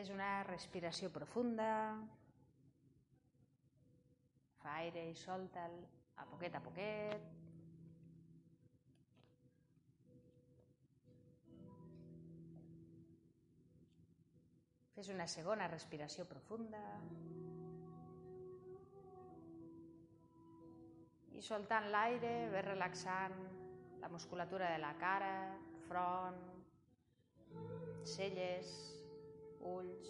Fes una respiració profunda. Fa aire i solta'l a poquet a poquet. Fes una segona respiració profunda. I soltant l'aire, ve relaxant la musculatura de la cara, front, celles, ulls,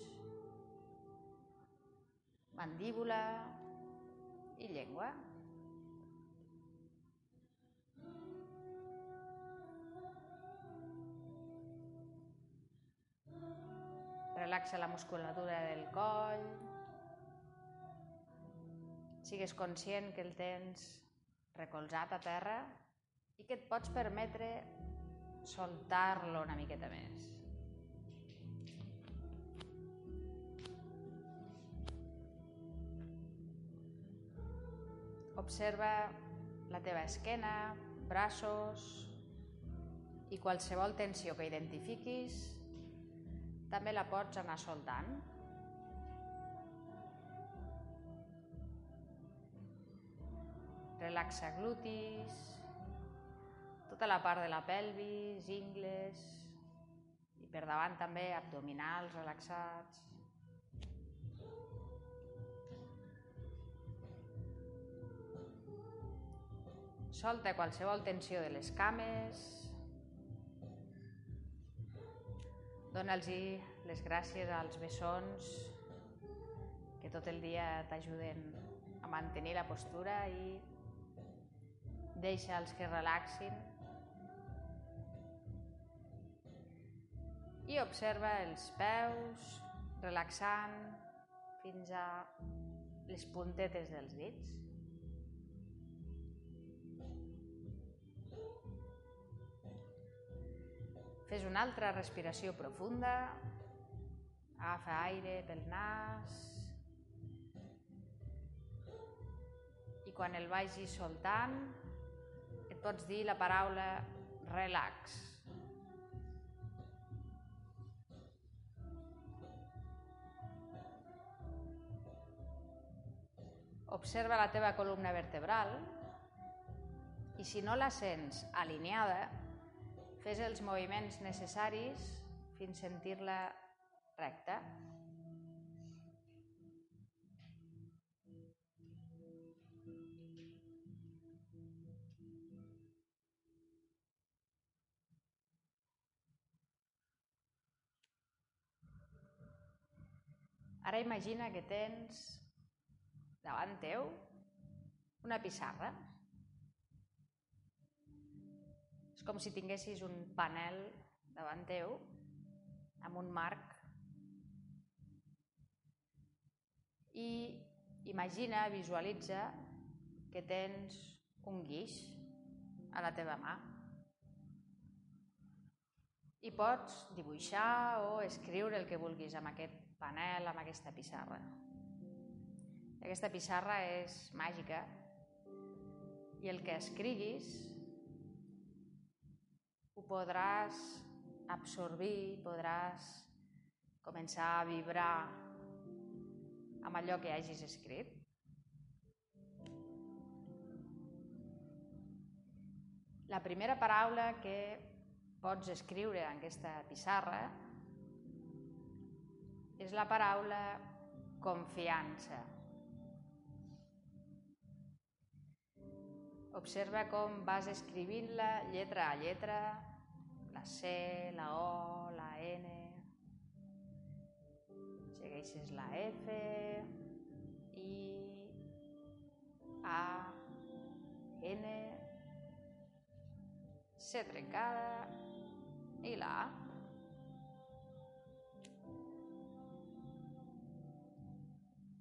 mandíbula i llengua. Relaxa la musculatura del coll. Sigues conscient que el tens recolzat a terra i que et pots permetre soltar-lo una miqueta més. Observa la teva esquena, braços i qualsevol tensió que identifiquis també la pots anar soltant. Relaxa glutis, tota la part de la pelvis, ingles, i per davant també abdominals relaxats. Solta qualsevol tensió de les cames, Dona'ls les gràcies als bessons que tot el dia t'ajuden a mantenir la postura i deixa'ls que relaxin. I observa els peus relaxant fins a les puntetes dels dits. Fes una altra respiració profunda. Agafa aire pel nas. I quan el vagi soltant, et pots dir la paraula relax. Observa la teva columna vertebral i si no la sents alineada, Fes els moviments necessaris fins sentir-la recta. Ara imagina que tens davant teu una pissarra és com si tinguessis un panel davant teu amb un marc. I imagina, visualitza que tens un guix a la teva mà. I pots dibuixar o escriure el que vulguis amb aquest panel, amb aquesta pissarra. Aquesta pissarra és màgica. I el que escriguis podràs absorbir, podràs començar a vibrar amb allò que hagis escrit. La primera paraula que pots escriure en aquesta pissarra és la paraula confiança. Observa com vas escrivint-la lletra a lletra, la C, la O, la N, segueixes la F, I, A, N, C trencada i la A.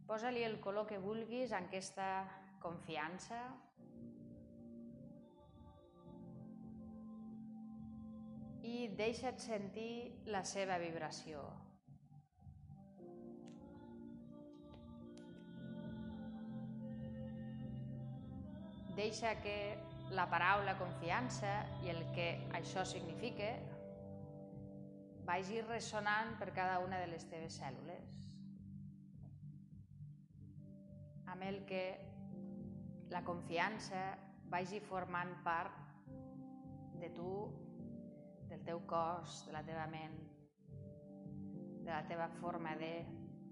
Posa-li el color que vulguis en aquesta confiança i deixa't sentir la seva vibració. Deixa que la paraula confiança i el que això significa vagi ressonant per cada una de les teves cèl·lules amb el que la confiança vagi formant part de tu, del teu cos, de la teva ment, de la teva forma de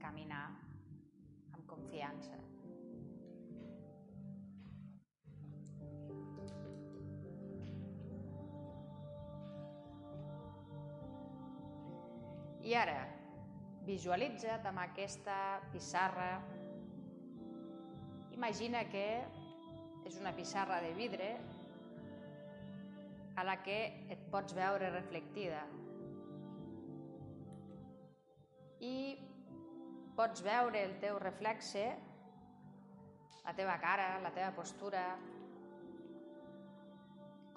caminar amb confiança. I ara, visualitza't amb aquesta pissarra. Imagina que és una pissarra de vidre a la que et pots veure reflectida. I pots veure el teu reflexe, la teva cara, la teva postura,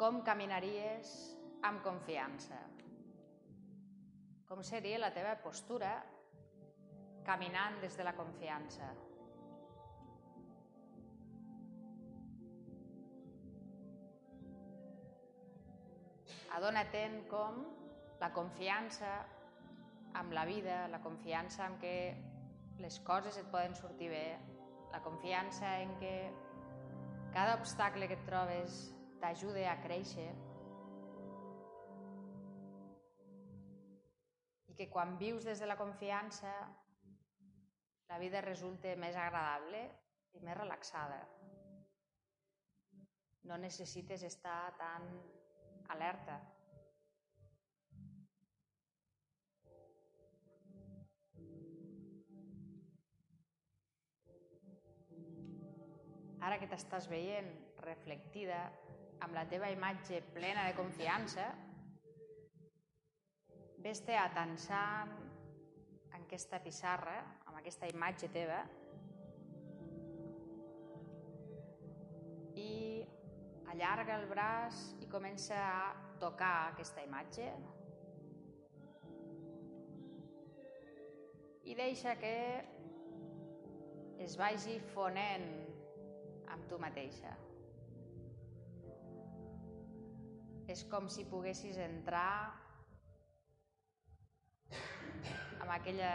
com caminaries amb confiança com seria la teva postura caminant des de la confiança. Adona-te'n com la confiança amb la vida, la confiança en que les coses et poden sortir bé, la confiança en que cada obstacle que et trobes t'ajude a créixer, que quan vius des de la confiança la vida resulta més agradable i més relaxada. No necessites estar tan alerta. Ara que t'estàs veient reflectida amb la teva imatge plena de confiança, Ves-te atensant en aquesta pissarra, amb aquesta imatge teva, allarga el braç i comença a tocar aquesta imatge i deixa que es vagi fonent amb tu mateixa. És com si poguessis entrar amb, aquella,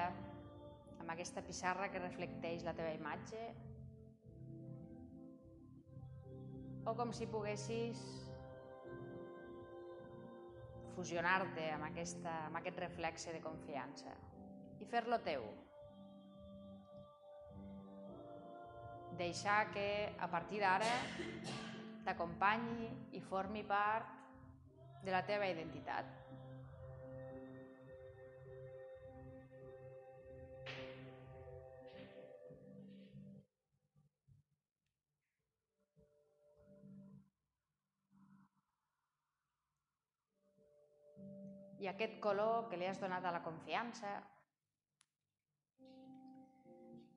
amb aquesta pissarra que reflecteix la teva imatge o com si poguessis fusionar-te amb, aquesta, amb aquest reflexe de confiança i fer-lo teu. Deixar que a partir d'ara t'acompanyi i formi part de la teva identitat. I aquest color que li has donat a la confiança.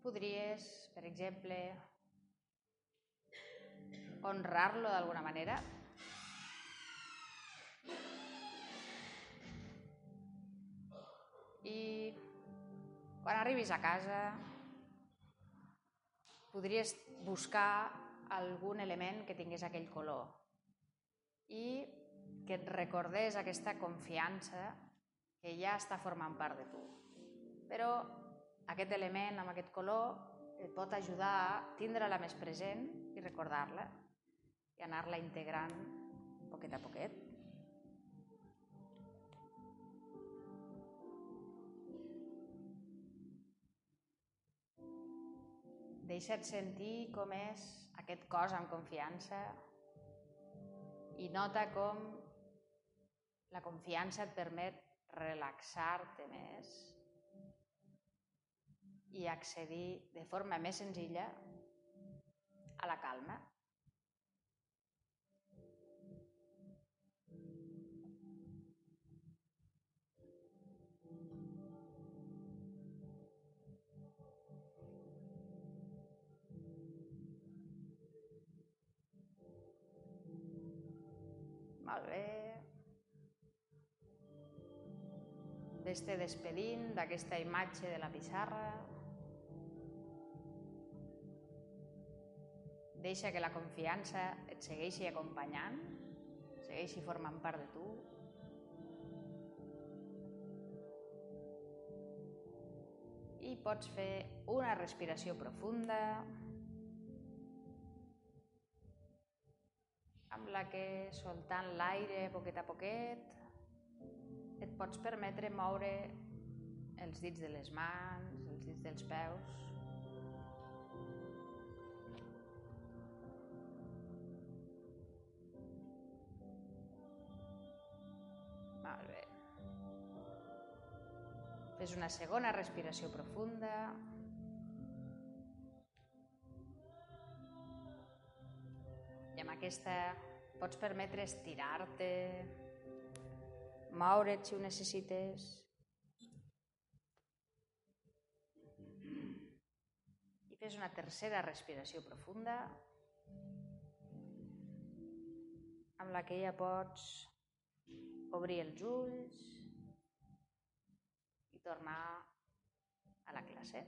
Podries, per exemple, honrar-lo d'alguna manera. I quan arribis a casa podries buscar algun element que tingués aquell color i que et recordés aquesta confiança que ja està formant part de tu. Però aquest element amb aquest color et pot ajudar a tindre-la més present i recordar-la i anar-la integrant poquet a poquet. Deixa't sentir com és aquest cos amb confiança i nota com la confiança et permet relaxar-te més i accedir de forma més senzilla a la calma. Molt bé. Ves-te despedint d'aquesta imatge de la pissarra. Deixa que la confiança et segueixi acompanyant, segueixi formant part de tu. i pots fer una respiració profunda amb la que soltant l'aire poquet a poquet et pots permetre moure els dits de les mans, els dits dels peus. Molt bé. Fes una segona respiració profunda. I amb aquesta pots permetre estirar-te, moure't si ho necessites. I fes una tercera respiració profunda amb la que ja pots obrir els ulls i tornar a la classe.